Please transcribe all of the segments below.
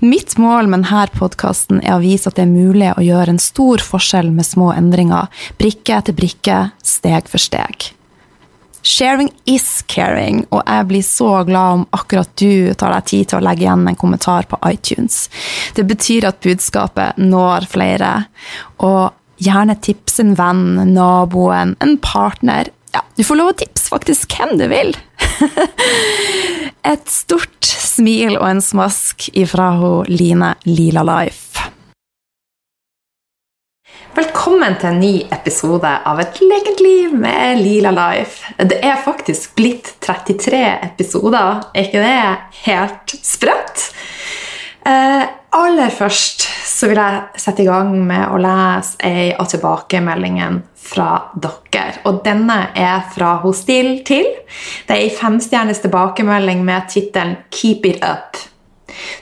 Mitt mål med denne podkasten er å vise at det er mulig å gjøre en stor forskjell med små endringer, brikke etter brikke, steg for steg. Sharing is caring, og jeg blir så glad om akkurat du tar deg tid til å legge igjen en kommentar på iTunes. Det betyr at budskapet når flere, og gjerne tips en venn, naboen, en partner. Ja, du får lov å tipse faktisk hvem du vil. Et stort smil og en smask ifra hun Line Lila Life. Velkommen til en ny episode av Et lekent liv med Lila Life. Det er faktisk blitt 33 episoder. Er ikke det helt sprøtt? Eh, aller først så vil jeg sette i gang med å lese ei av tilbakemeldingene fra dere. Og denne er fra Hostil til. Det er ei femstjernes tilbakemelding med tittelen 'Keep it up'.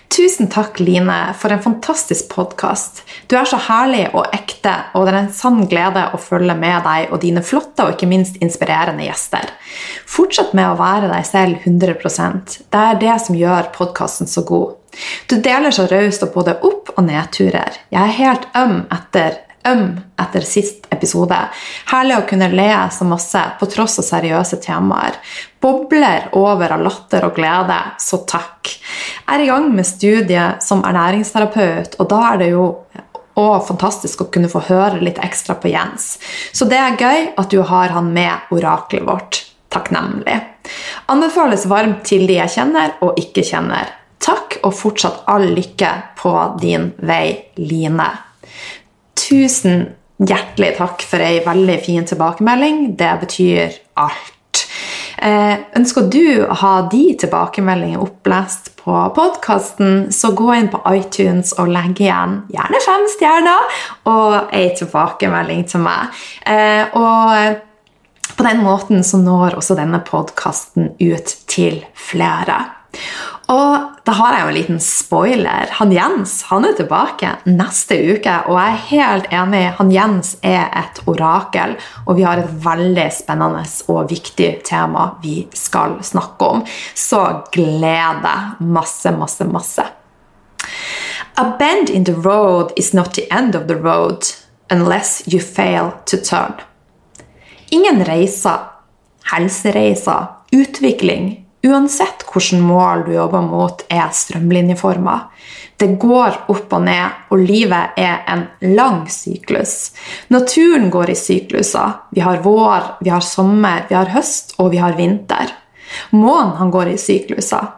Tusen takk, Line, for en fantastisk podkast. Du er så herlig og ekte, og det er en sann glede å følge med deg og dine flotte og ikke minst inspirerende gjester. Fortsett med å være deg selv 100% Det er det som gjør podkasten så god. Du deler så raust og både opp- og nedturer. Jeg er helt øm etter øm etter sist episode. Herlig å kunne le så masse på tross av seriøse temaer. Bobler over av latter og glede, så takk. Jeg er i gang med studiet som ernæringsterapeut, og da er det jo og fantastisk å kunne få høre litt ekstra på Jens. Så det er gøy at du har han med oraklet vårt. Takknemlig. Anbefales varmt til de jeg kjenner og ikke kjenner. Takk, og fortsatt all lykke på din vei, Line. Tusen hjertelig takk for ei veldig fin tilbakemelding. Det betyr alt. Eh, ønsker du å ha de tilbakemeldingene opplest på podkasten, så gå inn på iTunes og legg igjen gjerne fem stjerner og ei tilbakemelding til meg. Eh, og på den måten så når også denne podkasten ut til flere. Og da har jeg jo en liten spoiler. Han Jens han er tilbake neste uke, og jeg er helt enig. Han Jens er et orakel, og vi har et veldig spennende og viktig tema vi skal snakke om. Så gled deg masse, masse, masse. A bend in the road is not the end of the road unless you fail to turn. Ingen reiser, helsereiser, utvikling uansett hvilket mål du jobber mot, er strømlinjeforma. Det går opp og ned, og livet er en lang syklus. Naturen går i sykluser. Vi har vår, vi har sommer, vi har høst og vi har vinter. Månen går i sykluser.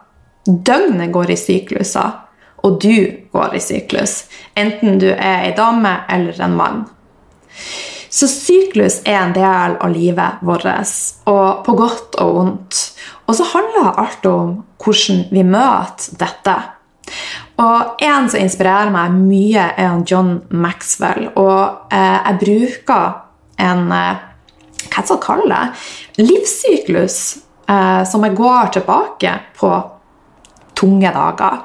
Døgnet går i sykluser. Og du går i syklus, enten du er ei dame eller en mann. Så syklus er en del av livet vårt, og på godt og vondt. Og så handler alt om hvordan vi møter dette. Og En som inspirerer meg mye, er John Maxwell. Og eh, jeg bruker en eh, hva skal jeg kalle det? livssyklus eh, som jeg går tilbake på tunge dager.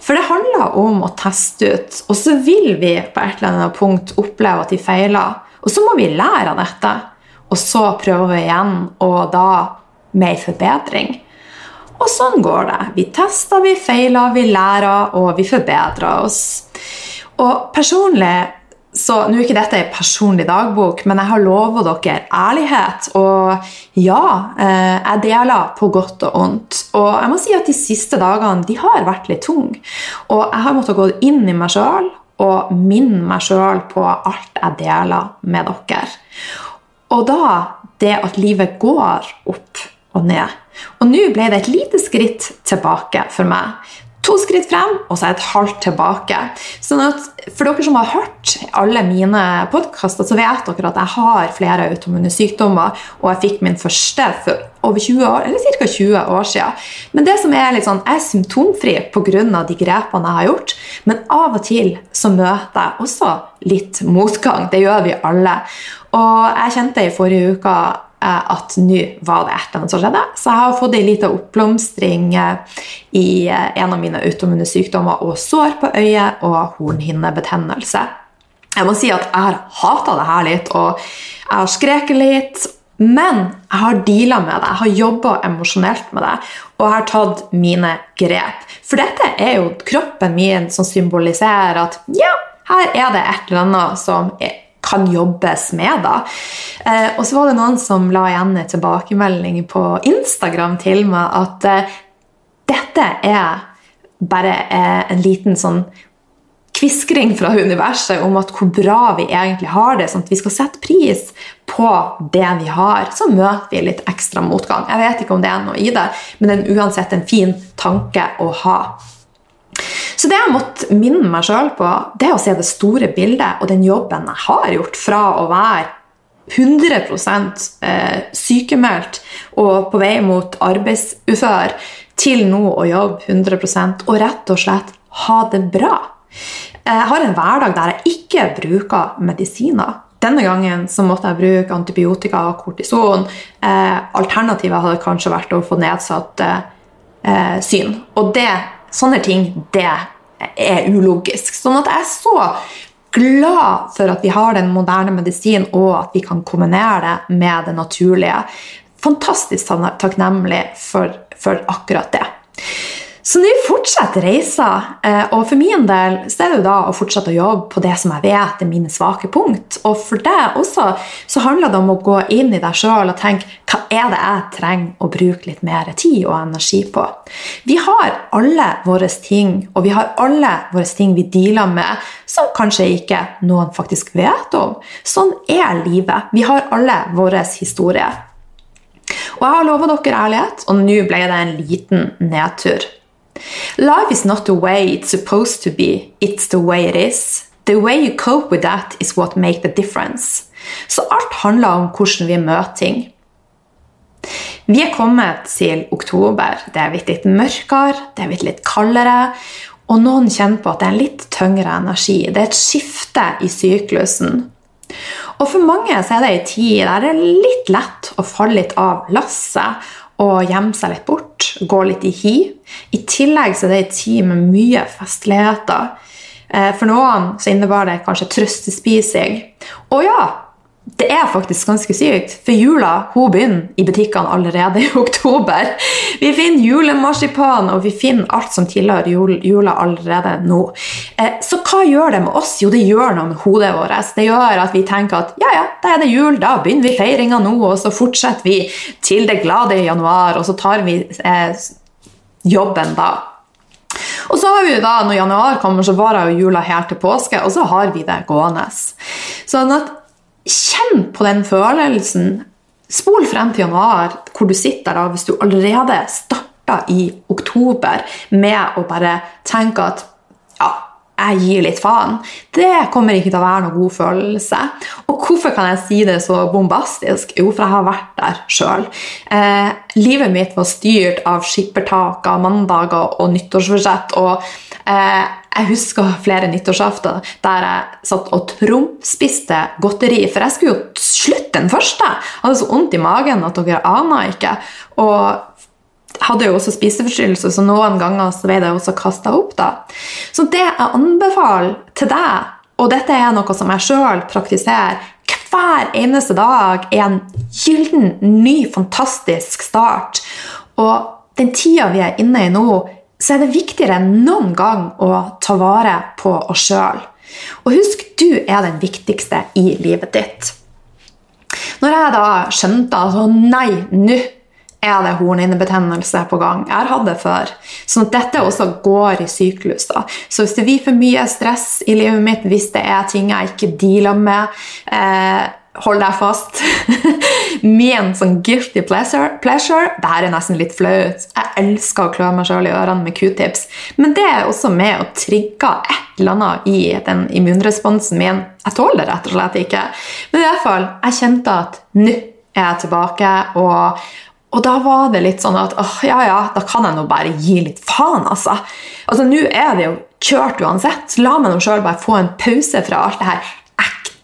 For det handler om å teste ut, og så vil vi på et eller annet punkt oppleve at de feiler. Og så må vi lære av dette, og så prøve igjen, og da ei forbedring. Og sånn går det. Vi tester, vi feiler, vi lærer, og vi forbedrer oss. Og personlig så Nå er ikke dette en personlig dagbok, men jeg har lovet dere ærlighet. Og ja, eh, jeg deler på godt og vondt. Og jeg må si at de siste dagene de har vært litt tunge. Og jeg har måttet gå inn i meg sjøl og minne meg sjøl på alt jeg deler med dere. Og da det at livet går opp og ned. Og nå ble det et lite skritt tilbake for meg. To skritt frem, og så et halvt tilbake. Sånn at For dere som har hørt alle mine podkaster, så vet dere at jeg har flere autoimmune sykdommer, og jeg fikk min første for over 20 år, eller ca. 20 år siden. Men det som er litt sånn, jeg er symptomfri pga. de grepene jeg har gjort. Men av og til så møter jeg også litt motgang. Det gjør vi alle. Og jeg kjente i forrige uke Eh, at nå var det et eller annet som skjedde. Så jeg har fått ei lita oppblomstring eh, i eh, en av mine autoimmune sykdommer og sår på øyet og hornhinnebetennelse. Jeg må si at jeg har hata det her litt, og jeg har skreket litt. Men jeg har deala med det, jeg har jobba emosjonelt med det, og jeg har tatt mine grep. For dette er jo kroppen min som symboliserer at ja, her er det et eller annet som kan jobbes med. da. Eh, og så var det noen som la igjen en tilbakemelding på Instagram til meg at eh, dette er bare eh, en liten sånn kviskring fra universet om at hvor bra vi egentlig har det, sånn at vi skal sette pris på det vi har. Så møter vi litt ekstra motgang. Jeg vet ikke om det er noe i det, men det er uansett en fin tanke å ha. Så det jeg måtte minne meg sjøl på, det er å se det store bildet og den jobben jeg har gjort fra å være 100 eh, sykemeldt og på vei mot arbeidsufør, til nå å jobbe 100% og rett og slett ha det bra. Jeg har en hverdag der jeg ikke bruker medisiner. Denne gangen så måtte jeg bruke antibiotika og kortison. Eh, alternativet hadde kanskje vært å få nedsatt eh, syn. Og det Sånne ting, det er ulogisk. Sånn at jeg er så glad for at vi har den moderne medisin, og at vi kan kombinere det med det naturlige. Fantastisk takknemlig for, for akkurat det. Så nå fortsetter reisa, eh, og for min del så er det jo da å fortsette å jobbe på det som jeg vet er mine svake punkt. Og for deg også så handler det om å gå inn i deg sjøl og tenke hva er det jeg trenger å bruke litt mer tid og energi på. Vi har alle våre ting, og vi har alle våre ting vi dealer med, som kanskje ikke noen faktisk vet om. Sånn er livet. Vi har alle våre historier. Og jeg har lova dere ærlighet, og nå ble det en liten nedtur. Life is not the way it's supposed to be, it's the way it is. The way you cope with that is what makes the difference. Så alt handler om hvordan vi møter ting. Vi er kommet til oktober. Det er blitt litt mørkere, det er blitt litt kaldere. Og noen kjenner på at det er en litt tyngre energi. Det er et skifte i syklusen. Og for mange er det en tid der det er litt lett å falle litt av lasset og gjemme seg litt bort, gå litt i hi. I tillegg så er det en tid med mye festligheter. Eh, for noen så innebar det kanskje trøstespising. Og ja, det er faktisk ganske sykt, for jula hun begynner i butikkene allerede i oktober. Vi finner julemarsipan, og vi finner alt som tilhører jula allerede nå. Eh, så hva gjør det med oss? Jo, det gjør noe med hodet vårt. Det gjør at vi tenker at ja, ja, da er det jul, da begynner vi feiringa nå, og så fortsetter vi til det glade i januar, og så tar vi eh, jobben da. Og så har vi da, Når januar kommer, så varer jula helt til påske, og så har vi det gående. Sånn at Kjenn på den følelsen. Spol frem til januar, hvor du sitter da, hvis du allerede starta i oktober med å bare tenke at ja, jeg gir litt faen. Det kommer ikke til å være noen god følelse. Og hvorfor kan jeg si det så bombastisk? Jo, for jeg har vært der sjøl. Eh, livet mitt var styrt av skippertaker, mandager og nyttårsforsett. Og jeg husker flere nyttårsaftener der jeg satt og tromspiste godteri. For jeg skulle jo slutte den første. Jeg hadde så vondt i magen at dere aner ikke. Og hadde jo også spiseforstyrrelse, så noen ganger så ble det også kasta opp. da. Så det jeg anbefaler til deg, og dette er noe som jeg sjøl praktiserer hver eneste dag, er en gyllen, ny, fantastisk start. Og den tida vi er inne i nå, så er det viktigere enn noen gang å ta vare på oss sjøl. Og husk, du er den viktigste i livet ditt. Når jeg da skjønte at altså, nei, nå er det hornhinnebetennelse på gang. Jeg har hatt det før. Sånn at dette også går i sykluser. Så hvis det blir for mye stress i livet mitt, hvis det er ting jeg ikke dealer med, eh, hold deg fast. Min sånn guilty pleasure, pleasure Det her er nesten litt flaut. Jeg elsker å klø meg sjøl i ørene med q-tips. Men det er også med å trigge et eller annet i den immunresponsen min. Jeg tåler det rett og slett ikke. Men i hvert fall, jeg kjente at nå er jeg tilbake. og og da var det litt sånn at åh, ja, ja, da kan jeg nå bare gi litt faen, altså. Altså, Nå er det jo kjørt uansett. La meg nå sjøl bare få en pause fra alt det her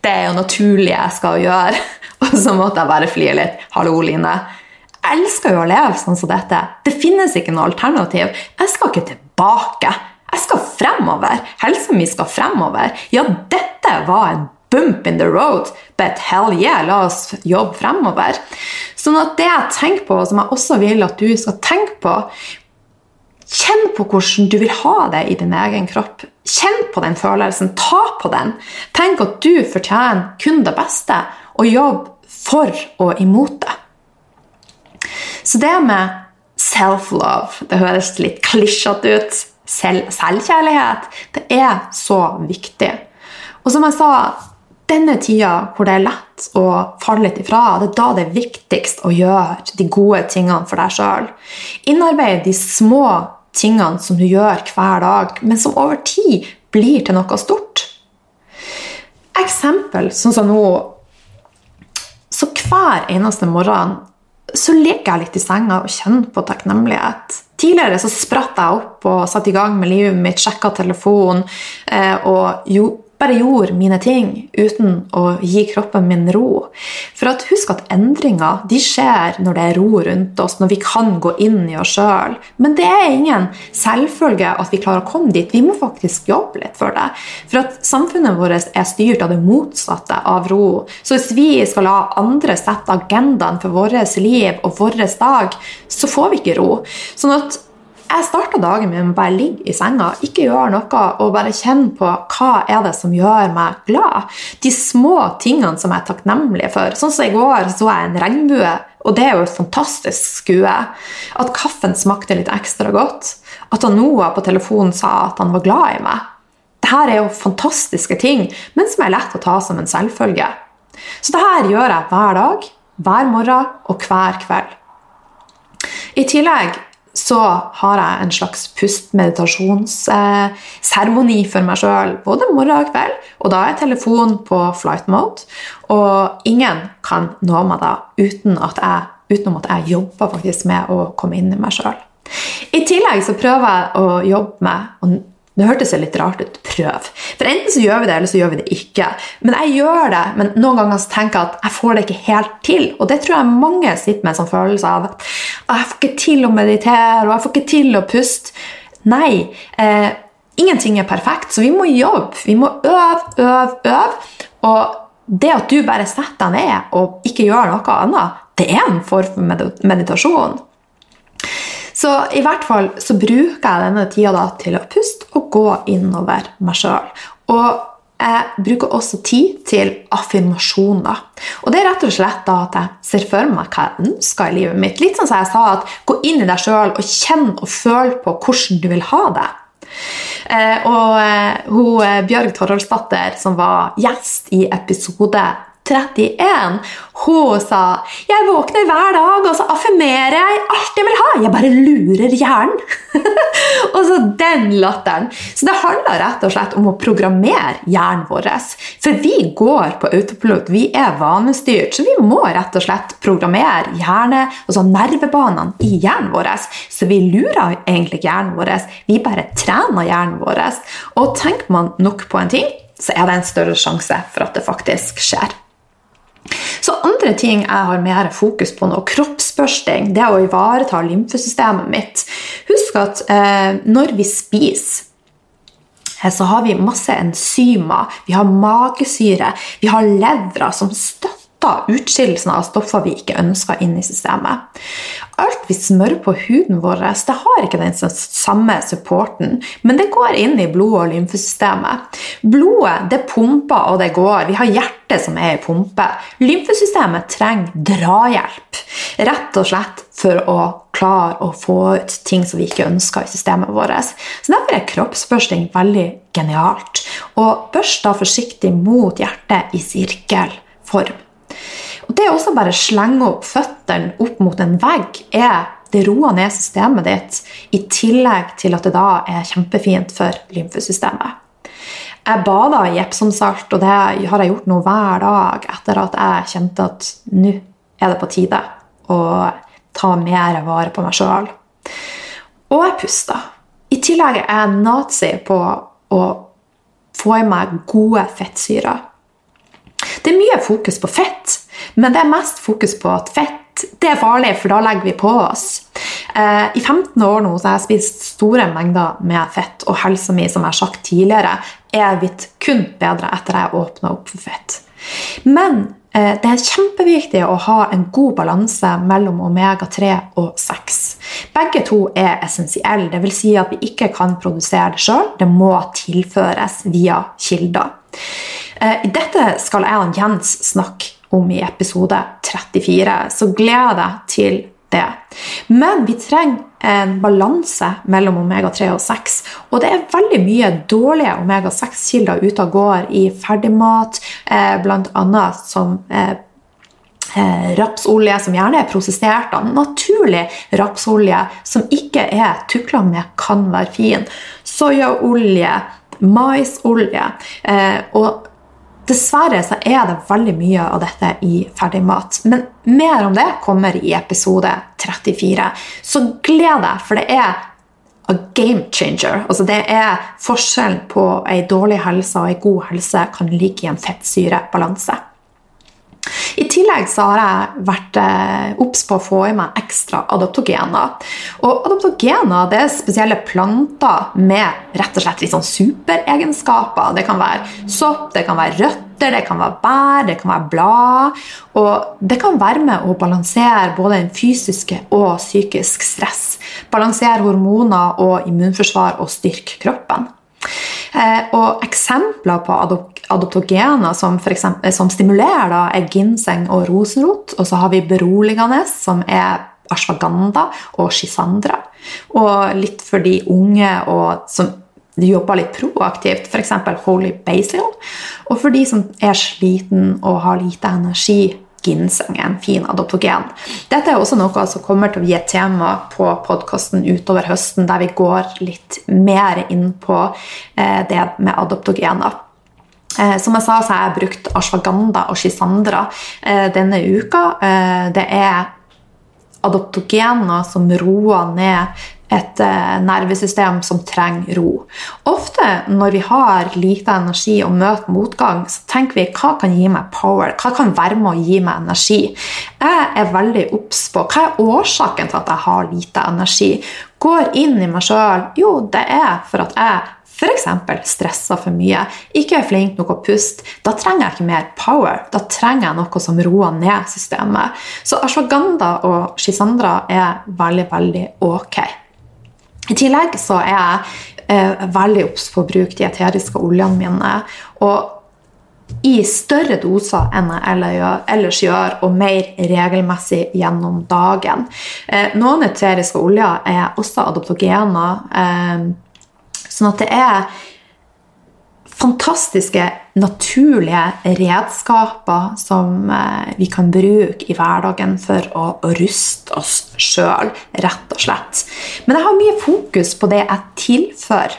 ekte jo naturlig jeg skal gjøre. Og så måtte jeg bare flire litt. Hallo, Line. Jeg elsker jo å leve sånn som dette. Det finnes ikke noe alternativ. Jeg skal ikke tilbake. Jeg skal fremover. Helsa mi skal fremover. Ja, dette var en bump in the road, but hell yeah, la oss jobbe fremover. Sånn at det jeg tenker på, som jeg også vil at du skal tenke på Kjenn på hvordan du vil ha det i din egen kropp. Kjenn på den følelsen. Ta på den. Tenk at du fortjener kun det beste, og jobb for og imot det. Så det med self-love Det høres litt klisjete ut. Selv, selvkjærlighet. Det er så viktig. Og som jeg sa, denne tida hvor det er lett å falle litt ifra, det er da det er viktigst å gjøre de gode tingene for deg sjøl. Innarbeid de små tingene som du gjør hver dag, men som over tid blir til noe stort. Eksempel sånn som nå Så hver eneste morgen så ligger jeg litt i senga og kjenner på takknemlighet. Tidligere så spratt jeg opp og satte i gang med livet mitt, sjekka telefonen eh, og jo, bare gjorde mine ting uten å gi kroppen min ro. For at husk at endringer de skjer når det er ro rundt oss, når vi kan gå inn i oss sjøl. Men det er ingen selvfølge at vi klarer å komme dit. Vi må faktisk jobbe litt for det. For at samfunnet vårt er styrt av det motsatte av ro. Så hvis vi skal la andre sette agendaen for vårt liv og vår dag, så får vi ikke ro. Sånn at jeg starta dagen min med å bare ligge i senga, ikke gjøre noe, og bare kjenne på hva er det som gjør meg glad. De små tingene som jeg er takknemlig for. Sånn som i går så jeg en regnbue, og det er jo et fantastisk skue. At kaffen smakte litt ekstra godt. At Noah på telefonen sa at han var glad i meg. Dette er jo fantastiske ting, men som er lett å ta som en selvfølge. Så dette gjør jeg hver dag, hver morgen og hver kveld. I tillegg så har jeg en slags pust-meditasjonsseremoni for meg sjøl både morgen og kveld. Og da er telefonen på flight mode, og ingen kan nå meg da uten at jeg, utenom at jeg jobber faktisk med å komme inn i meg sjøl. I tillegg så prøver jeg å jobbe med det hørtes litt rart ut. Prøv. For Enten så gjør vi det, eller så gjør vi det ikke. Men jeg gjør det, men noen ganger så tenker jeg at jeg får det ikke helt til. Og det tror jeg mange sitter med en sånn følelse av jeg får ikke til å meditere, og jeg får ikke til å puste. Nei. Eh, ingenting er perfekt, så vi må jobbe. Vi må øve, øve, øve. Og det at du bare setter deg ned og ikke gjør noe annet, det er en form for meditasjon. Så i hvert fall så bruker jeg denne tida da til å puste og gå innover meg sjøl. Og jeg bruker også tid til affirmasjoner. Og det er rett og slett at jeg ser for meg hva jeg ønsker i livet mitt. Litt sånn som jeg sa, at Gå inn i deg sjøl og kjenn og føl på hvordan du vil ha det. Eh, og eh, hun, eh, Bjørg Torholdsdatter, som var gjest i episode 31. Hun sa 'Jeg våkner hver dag, og så affirmerer jeg alt jeg vil ha'. Jeg bare lurer hjernen. og så den latteren. Så det handler rett og slett om å programmere hjernen vår. For vi går på autopilot. Vi er vanestyrt, så vi må rett og slett programmere hjerne, altså nervebanene i hjernen vår. Så vi lurer egentlig ikke hjernen vår. Vi bare trener hjernen vår. Og tenker man nok på en ting, så er det en større sjanse for at det faktisk skjer. Så andre ting jeg har mer fokus på nå, kroppsbørsting, det er å ivareta lymfesystemet mitt. Husk at eh, når vi spiser eh, så har vi masse enzymer, vi har magesyre, vi har levra som støtter utskillelsen av stoffer vi ikke ønsker inn i systemet. Alt vi smører på huden vår, det har ikke den samme supporten, men det går inn i blodet og lymfesystemet. Blodet det pumper og det går. Vi har hjertet som er i pumpe. Lymfesystemet trenger drahjelp, rett og slett for å klare å få ut ting som vi ikke ønsker i systemet vårt. Så Derfor er kroppsbørsting veldig genialt. Og børst da forsiktig mot hjertet i sirkelform. Og Det å også bare slenge opp føttene opp mot en vegg er det roer ned systemet ditt, i tillegg til at det da er kjempefint for lymfesystemet. Jeg bada i Epsomsalt, og det har jeg gjort nå hver dag etter at jeg kjente at nå er det på tide å ta mer vare på meg sjøl. Og jeg pusta. I tillegg er jeg nazi på å få i meg gode fettsyrer. Det er mye fokus på fett, men det er mest fokus på at fett det er farlig, for da legger vi på oss. Eh, I 15 år nå så har jeg spist store mengder med fett, og helsa mi som jeg har sagt tidligere, er blitt kun bedre etter jeg åpna opp for fett. Men eh, det er kjempeviktig å ha en god balanse mellom omega-3 og 6. Begge to er essensielle, dvs. Si at vi ikke kan produsere det sjøl. Det må tilføres via kilder. Eh, dette skal jeg og Jens snakke om i episode 34, så gled deg til det. Men vi trenger en balanse mellom omega-3 og 6. Og det er veldig mye dårlige omega-6-kilder ute og går i ferdigmat, eh, bl.a. som eh, rapsolje, som gjerne er prosessert av naturlig rapsolje, som ikke er tukla med, kan være fin. Soyaolje, maisolje. Og Dessverre så er det veldig mye av dette i ferdigmat. Men mer om det kommer i episode 34. Så gled deg, for det er a game changer. Altså det er Forskjellen på ei dårlig helse og ei god helse kan ligge i en fettsyrebalanse. I tillegg så har jeg vært eh, obs på å få i meg ekstra adaptogener. Og adaptogener det er spesielle planter med rett og slett litt sånn superegenskaper. Det kan være sopp, det kan være røtter, det kan være bær, det kan være blad. Og det kan være med å balansere både den fysiske og psykisk stress. Balansere hormoner og immunforsvar og styrke kroppen. Eh, og eksempler på adoptogener som, eksempel, som stimulerer, da, er ginseng og rosenrot. Og så har vi beroligende, som er ashwaganda og shisandra. Og litt for de unge og som jobber litt proaktivt, f.eks. holy basil. Og for de som er sliten og har lite energi, ginseng er en fin adoptogen. Dette er også noe som kommer til å gi et tema på podkasten utover høsten, der vi går litt mer inn på eh, det med adoptogener. Eh, som jeg sa, så har jeg brukt ashwaganda og shisandra eh, denne uka. Det er adoptogener som roer ned et eh, nervesystem som trenger ro. Ofte når vi har lite energi og møter motgang, så tenker vi hva kan gi meg power? Hva kan være med å gi meg energi? Jeg er veldig obs på hva er årsaken til at jeg har lite energi. Går inn i meg sjøl. Jo, det er for at jeg f.eks. stresser for mye, ikke er flink nok å puste, da trenger jeg ikke mer power. Da trenger jeg noe som roer ned systemet. Så ashwaganda og shisandra er veldig, veldig ok. I tillegg så er jeg eh, veldig obs på å bruke de eteriske oljene mine. Og i større doser enn jeg ellers gjør, og mer regelmessig gjennom dagen. Eh, noen eteriske oljer er også adoptogener, eh, sånn at det er fantastiske, naturlige redskaper som eh, vi kan bruke i hverdagen for å, ruste oss sjøl, rett og slett. Men jeg har mye fokus på det jeg tilfører.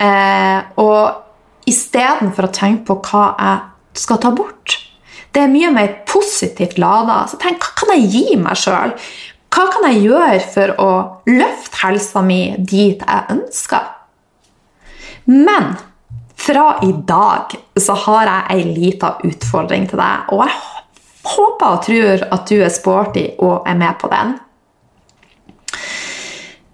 Eh, og istedenfor å tenke på hva jeg skal ta bort. Det er mye mer positivt lada. Så tenk, hva kan jeg gi meg sjøl? Hva kan jeg gjøre for å løfte helsa mi dit jeg ønsker? Men fra i dag så har jeg ei lita utfordring til deg, og jeg håper og tror at du er sporty og er med på den.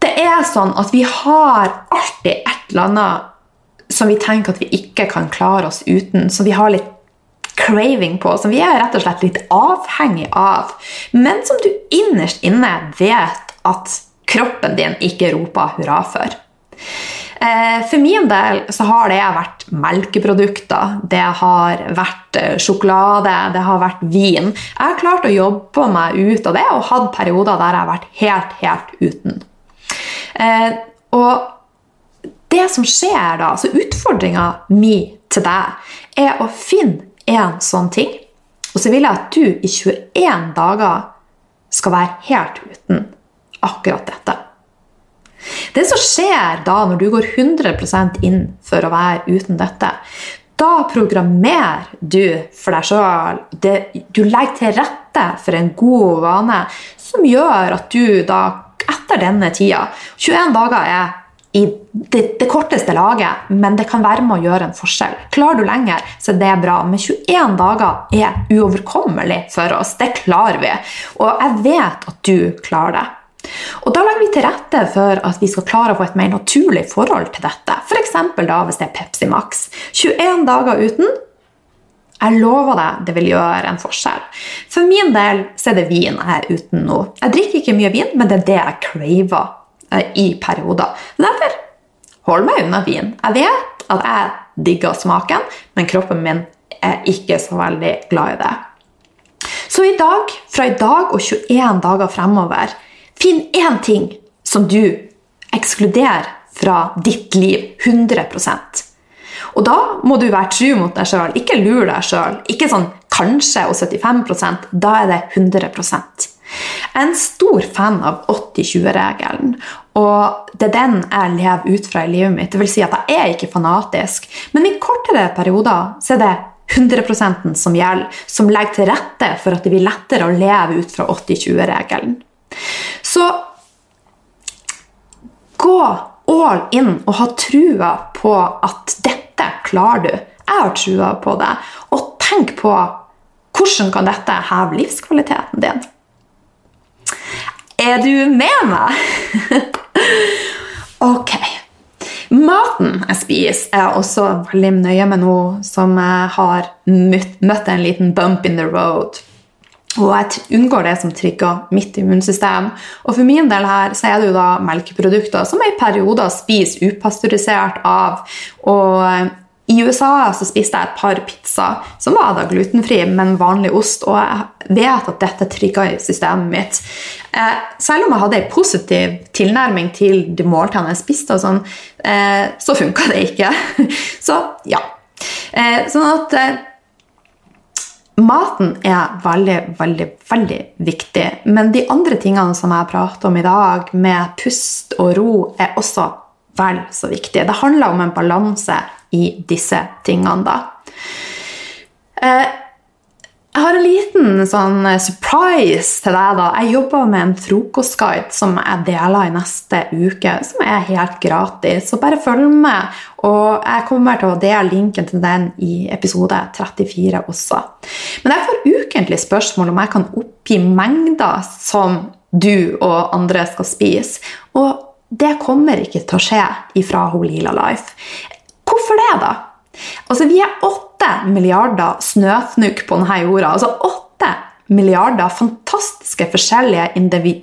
Det er sånn at vi har alltid et eller annet som vi tenker at vi ikke kan klare oss uten, som vi har litt craving på, som vi er rett og slett litt avhengig av, men som du innerst inne vet at kroppen din ikke roper hurra for. Eh, for min del så har det vært melkeprodukter, det har vært eh, sjokolade, det har vært vin. Jeg har klart å jobbe meg ut av det og hatt perioder der jeg har vært helt, helt uten. Eh, og det som skjer da, altså utfordringa mi til deg, er å finne en sånn ting Og så vil jeg at du i 21 dager skal være helt uten akkurat dette. Det som skjer da når du går 100% inn for å være uten dette, da programmerer du for deg sjøl. Du legger til rette for en god vane som gjør at du da, etter denne tida 21 dager er i det, det, korteste laget, men det kan være med å gjøre en forskjell. Klarer du lenger, så er det bra. Men 21 dager er uoverkommelig for oss. Det klarer vi. Og jeg vet at du klarer det. Og Da legger vi til rette for at vi skal klare å få et mer naturlig forhold til dette. F.eks. da hvis det er Pepsi Max. 21 dager uten. Jeg lover deg det vil gjøre en forskjell. For min del så er det vin jeg er uten nå. Jeg drikker ikke mye vin, men det er det jeg craver eh, i perioder. Derfor hold meg unna vin. Jeg vet at jeg digger smaken, men kroppen min er ikke så veldig glad i det. Så i dag, fra i dag og 21 dager fremover, Finn én ting som du ekskluderer fra ditt liv 100% Og da må du være tru mot deg sjøl, ikke lure deg sjøl. Ikke sånn kanskje og 75% da er det 100 Jeg er en stor fan av 80-20-regelen, og det er den jeg lever ut fra i livet mitt. Det vil si at jeg er ikke fanatisk, men i kortere perioder så er det 100% som gjelder, som legger til rette for at det blir lettere å leve ut fra 80-20-regelen. Så gå all in og ha trua på at dette klarer du. Jeg har trua på det. Og tenk på hvordan kan dette heve livskvaliteten din. Er du med meg? ok. Maten jeg spiser, er også veldig nøye med noe som jeg har møtt en liten bump in the road og jeg unngår det som trigger mitt immunsystem. Og for min del her så er det jo da melkeprodukter som jeg i perioder spiser upasteurisert av. Og eh, i USA så spiste jeg et par pizzaer som var da glutenfri, men vanlig ost. Og jeg vet at dette trigger systemet mitt. Eh, selv om jeg hadde en positiv tilnærming til de måltidene jeg spiste, sånn, eh, så funka det ikke. så ja. Eh, sånn at eh, Maten er veldig, veldig, veldig viktig. Men de andre tingene som jeg prater om i dag, med pust og ro, er også vel så viktige. Det handler om en balanse i disse tingene, da. Eh, jeg har en liten sånn eh, surprise til deg. da. Jeg jobber med en frokostguide som jeg deler i neste uke, som er helt gratis. Så bare følg med. Og jeg kommer til å dele linken til den i episode 34 også. Men jeg får ukentlig spørsmål om jeg kan oppgi mengder som du og andre skal spise. Og det kommer ikke til å skje ifra Lila Life. Hvorfor det, da? Altså, Vi er åtte milliarder snøfnugg på denne jorda. altså åtte milliarder fantastiske forskjellige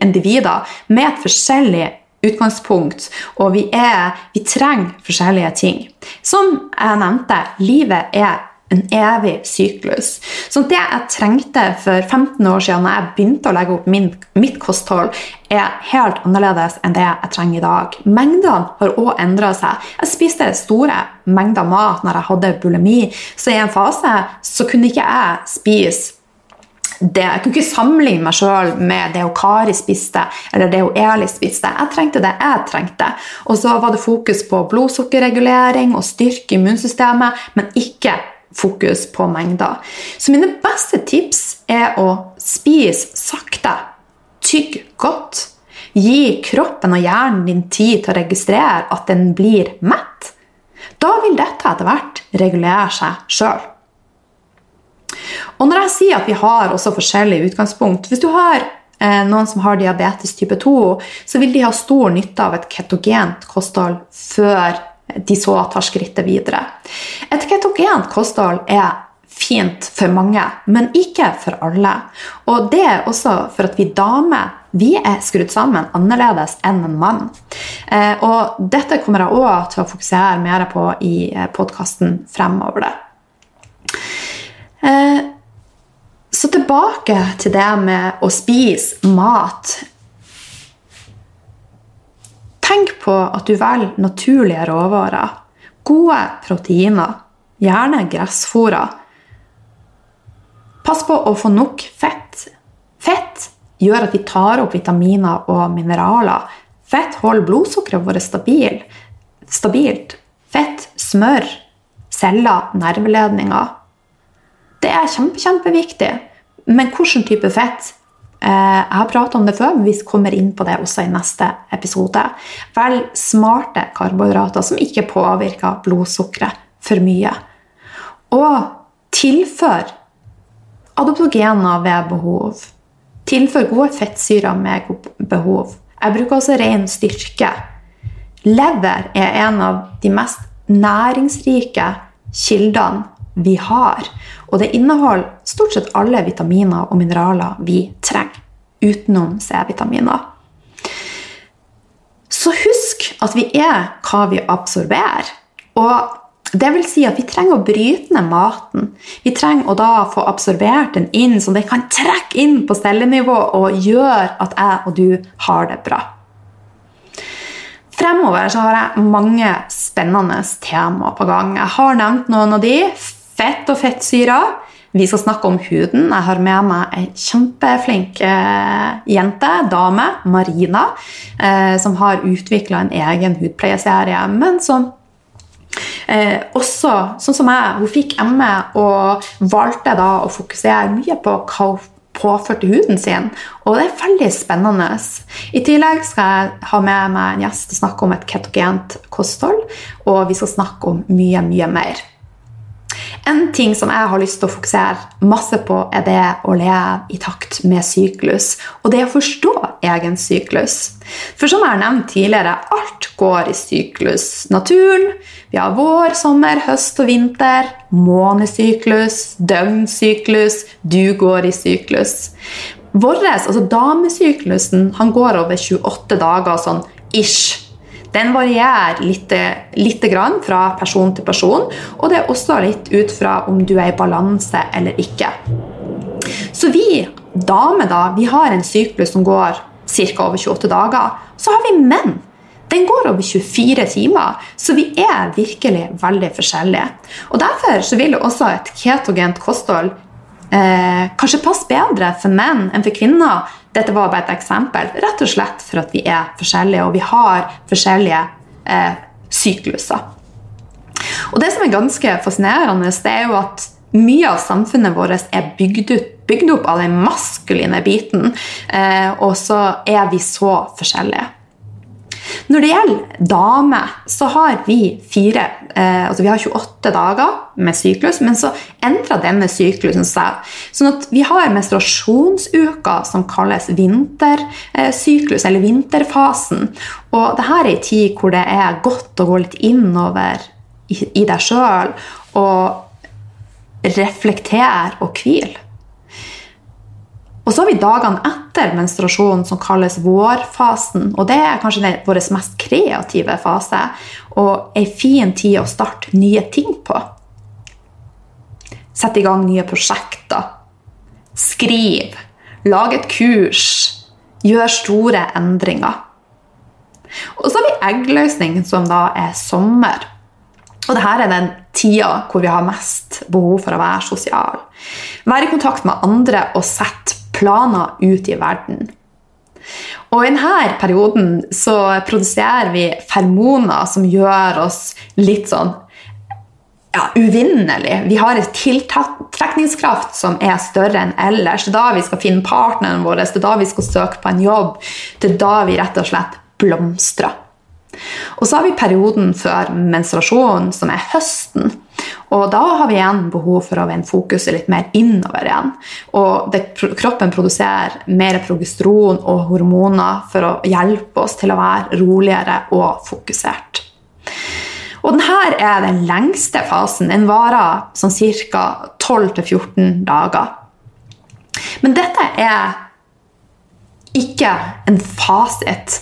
individer med et forskjellig utgangspunkt, og vi, er, vi trenger forskjellige ting. Som jeg nevnte, livet er en evig syklus. Så det jeg trengte for 15 år siden, når jeg begynte å legge opp min, mitt kosthold, er helt annerledes enn det jeg trenger i dag. Mengdene har òg endra seg. Jeg spiste store mengder mat når jeg hadde bulimi, så i en fase så kunne ikke jeg spise det. Jeg kunne ikke sammenligne meg sjøl med det Kari spiste, eller det Eli spiste. Jeg trengte det jeg trengte. Og så var det fokus på blodsukkerregulering og styrke immunsystemet, men ikke fokus på mengder. Så mine beste tips er å spise sakte, tygg godt. Gi kroppen og hjernen din tid til å registrere at den blir mett. Da vil dette etter hvert regulere seg sjøl. Når jeg sier at vi har også forskjellige utgangspunkt Hvis du har eh, noen som har diabetes type 2, så vil de ha stor nytte av et ketogent kosthold før de så tar skrittet videre. Et ketogent kosthold er fint for mange, men ikke for alle. Og det er også for at vi damer vi er skrudd sammen annerledes enn en mann. Eh, og dette kommer jeg òg til å fokusere mer på i eh, podkasten fremover. Eh, så tilbake til det med å spise mat Tenk på at du velger naturlige råvarer. Gode proteiner, gjerne gressfôra. Pass på å få nok fett. Fett gjør at vi tar opp vitaminer og mineraler. Fett holder blodsukkeret vårt stabil, stabilt. Fett, smør, celler, nerveledninger. Det er kjempe, kjempeviktig. Men hvilken type fett? Eh, jeg har pratet om det før, men vi kommer inn på det også i neste episode. Velg smarte karbohydrater som ikke påvirker blodsukkeret for mye. Og tilfør adoptogener ved behov. Tilfør gode fettsyrer med behov. Jeg bruker også ren styrke. Lever er en av de mest næringsrike kildene vi har. Og det inneholder stort sett alle vitaminer og mineraler vi trenger, utenom C-vitaminer. Så husk at vi er hva vi absorberer. Og det vil si at vi trenger å bryte ned maten. Vi trenger å da få absorbert den inn, så den kan trekke inn på cellenivå og gjøre at jeg og du har det bra. Fremover så har jeg mange spennende temaer på gang. Jeg har nevnt noen av de. Fett og fettsyrer. Vi skal snakke om huden. Jeg har med meg ei kjempeflink eh, jente, dame, Marina, eh, som har utvikla en egen hudpleieserie, men som Eh, også sånn som jeg, hun fikk ME og valgte da å fokusere mye på hva hun påførte huden sin. Og det er veldig spennende. I tillegg skal jeg ha med meg en gjest og snakke om et ketogent kosthold. Og vi skal snakke om mye, mye mer. En ting som jeg har lyst til å fokusere masse på, er det å leve i takt med syklus. Og det å forstå egen syklus. For som jeg har nevnt tidligere, alt går i syklus. Naturen. Vi har vår, sommer, høst og vinter. Månesyklus, døgnsyklus. Du går i syklus. Vår, altså damesyklusen, han går over 28 dager, sånn ish. Den varierer litt, litt fra person til person, og det er også litt ut fra om du er i balanse eller ikke. Så vi damer da, vi har en syklus som går ca. over 28 dager. Så har vi menn. Den går over 24 timer, så vi er virkelig veldig forskjellige. Og Derfor så vil også et ketogent kosthold eh, kanskje passe bedre for menn enn for kvinner dette var bare et eksempel. Rett og slett for at vi er forskjellige, og vi har forskjellige eh, sykluser. Og Det som er ganske fascinerende, det er jo at mye av samfunnet vårt er bygd, ut, bygd opp av den maskuline biten, eh, og så er vi så forskjellige. Når det gjelder damer, så har vi fire eh, altså vi har 28 dager med syklus, men så endrer denne syklusen seg. Sånn at vi har menstruasjonsuka som kalles vintersyklus, eller vinterfasen. Og dette er en tid hvor det er godt å gå litt innover i, i deg sjøl og reflektere og hvile. Og så har vi dagene etter menstruasjonen som kalles vårfasen. og Det er kanskje vår mest kreative fase og ei en fin tid å starte nye ting på. Sette i gang nye prosjekter. Skriv. Lag et kurs. Gjør store endringer. Og så har vi eggløsning, som da er sommer. Og dette er den tida hvor vi har mest behov for å være sosial. Være i kontakt med andre og sette planer ut i verden. Og I denne perioden så produserer vi fermoner som gjør oss litt sånn ja, uvinnelig. Vi har en tiltrekningskraft som er større enn ellers. Det er da vi skal finne partneren vår, det er da vi skal søke på en jobb. Det er da vi rett og slett blomstrer. Og så har vi perioden før menstruasjon, som er høsten. Og da har vi igjen behov for å vende fokuset litt mer innover igjen. Og det, kroppen produserer mer progesteron og hormoner for å hjelpe oss til å være roligere og fokusert. Og denne er den lengste fasen. Den varer sånn ca. 12-14 dager. Men dette er ikke en fasit.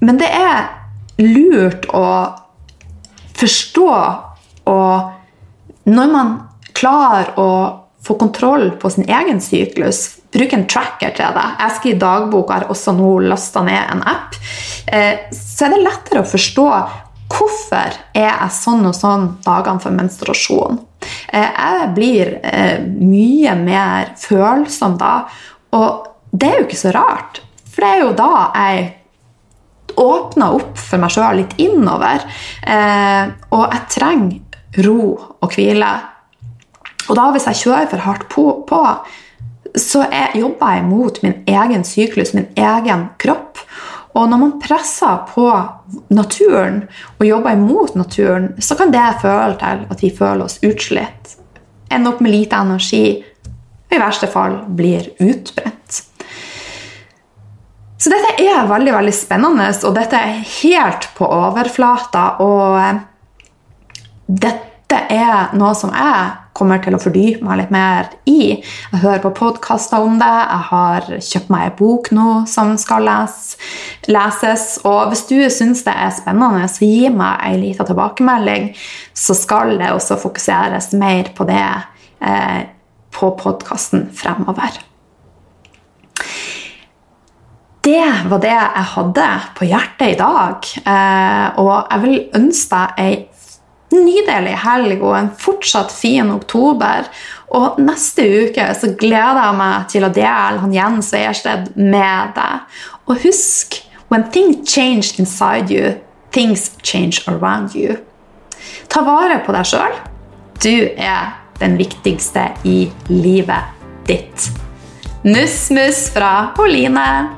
Men det er lurt å forstå og når man klarer å få kontroll på sin egen syklus, bruk en tracker til det. Jeg skriver dagbok og har også nå lasta ned en app. Eh, så er det lettere å forstå hvorfor er jeg sånn og sånn dagene for menstruasjon. Jeg blir mye mer følsom da. Og det er jo ikke så rart, for det er jo da jeg åpner opp for meg sjøl litt innover. og jeg trenger ro og hvile. Og da hvis jeg kjører for hardt på, på så jeg, jobber jeg mot min egen syklus, min egen kropp. Og når man presser på naturen og jobber imot naturen, så kan det føle til at vi føler oss utslitt. Ender opp med lite energi og i verste fall blir utbrent. Så dette er veldig veldig spennende, og dette er helt på overflata. Og dette er noe som jeg kommer til å fordype meg litt mer i. Jeg hører på podkaster om det. Jeg har kjøpt meg en bok nå som skal les, leses. Og hvis du syns det er spennende, så gi meg en liten tilbakemelding. Så skal det også fokuseres mer på det eh, på podkasten fremover. Det var det jeg hadde på hjertet i dag. Eh, og jeg vil ønske deg ei nydelig helg og en fortsatt fin oktober. Og neste uke så gleder jeg meg til å dele han Jens Veiersted med deg. Og husk when things change inside you, things change around you. Ta vare på deg sjøl. Du er den viktigste i livet ditt. Nuss-muss fra Oline.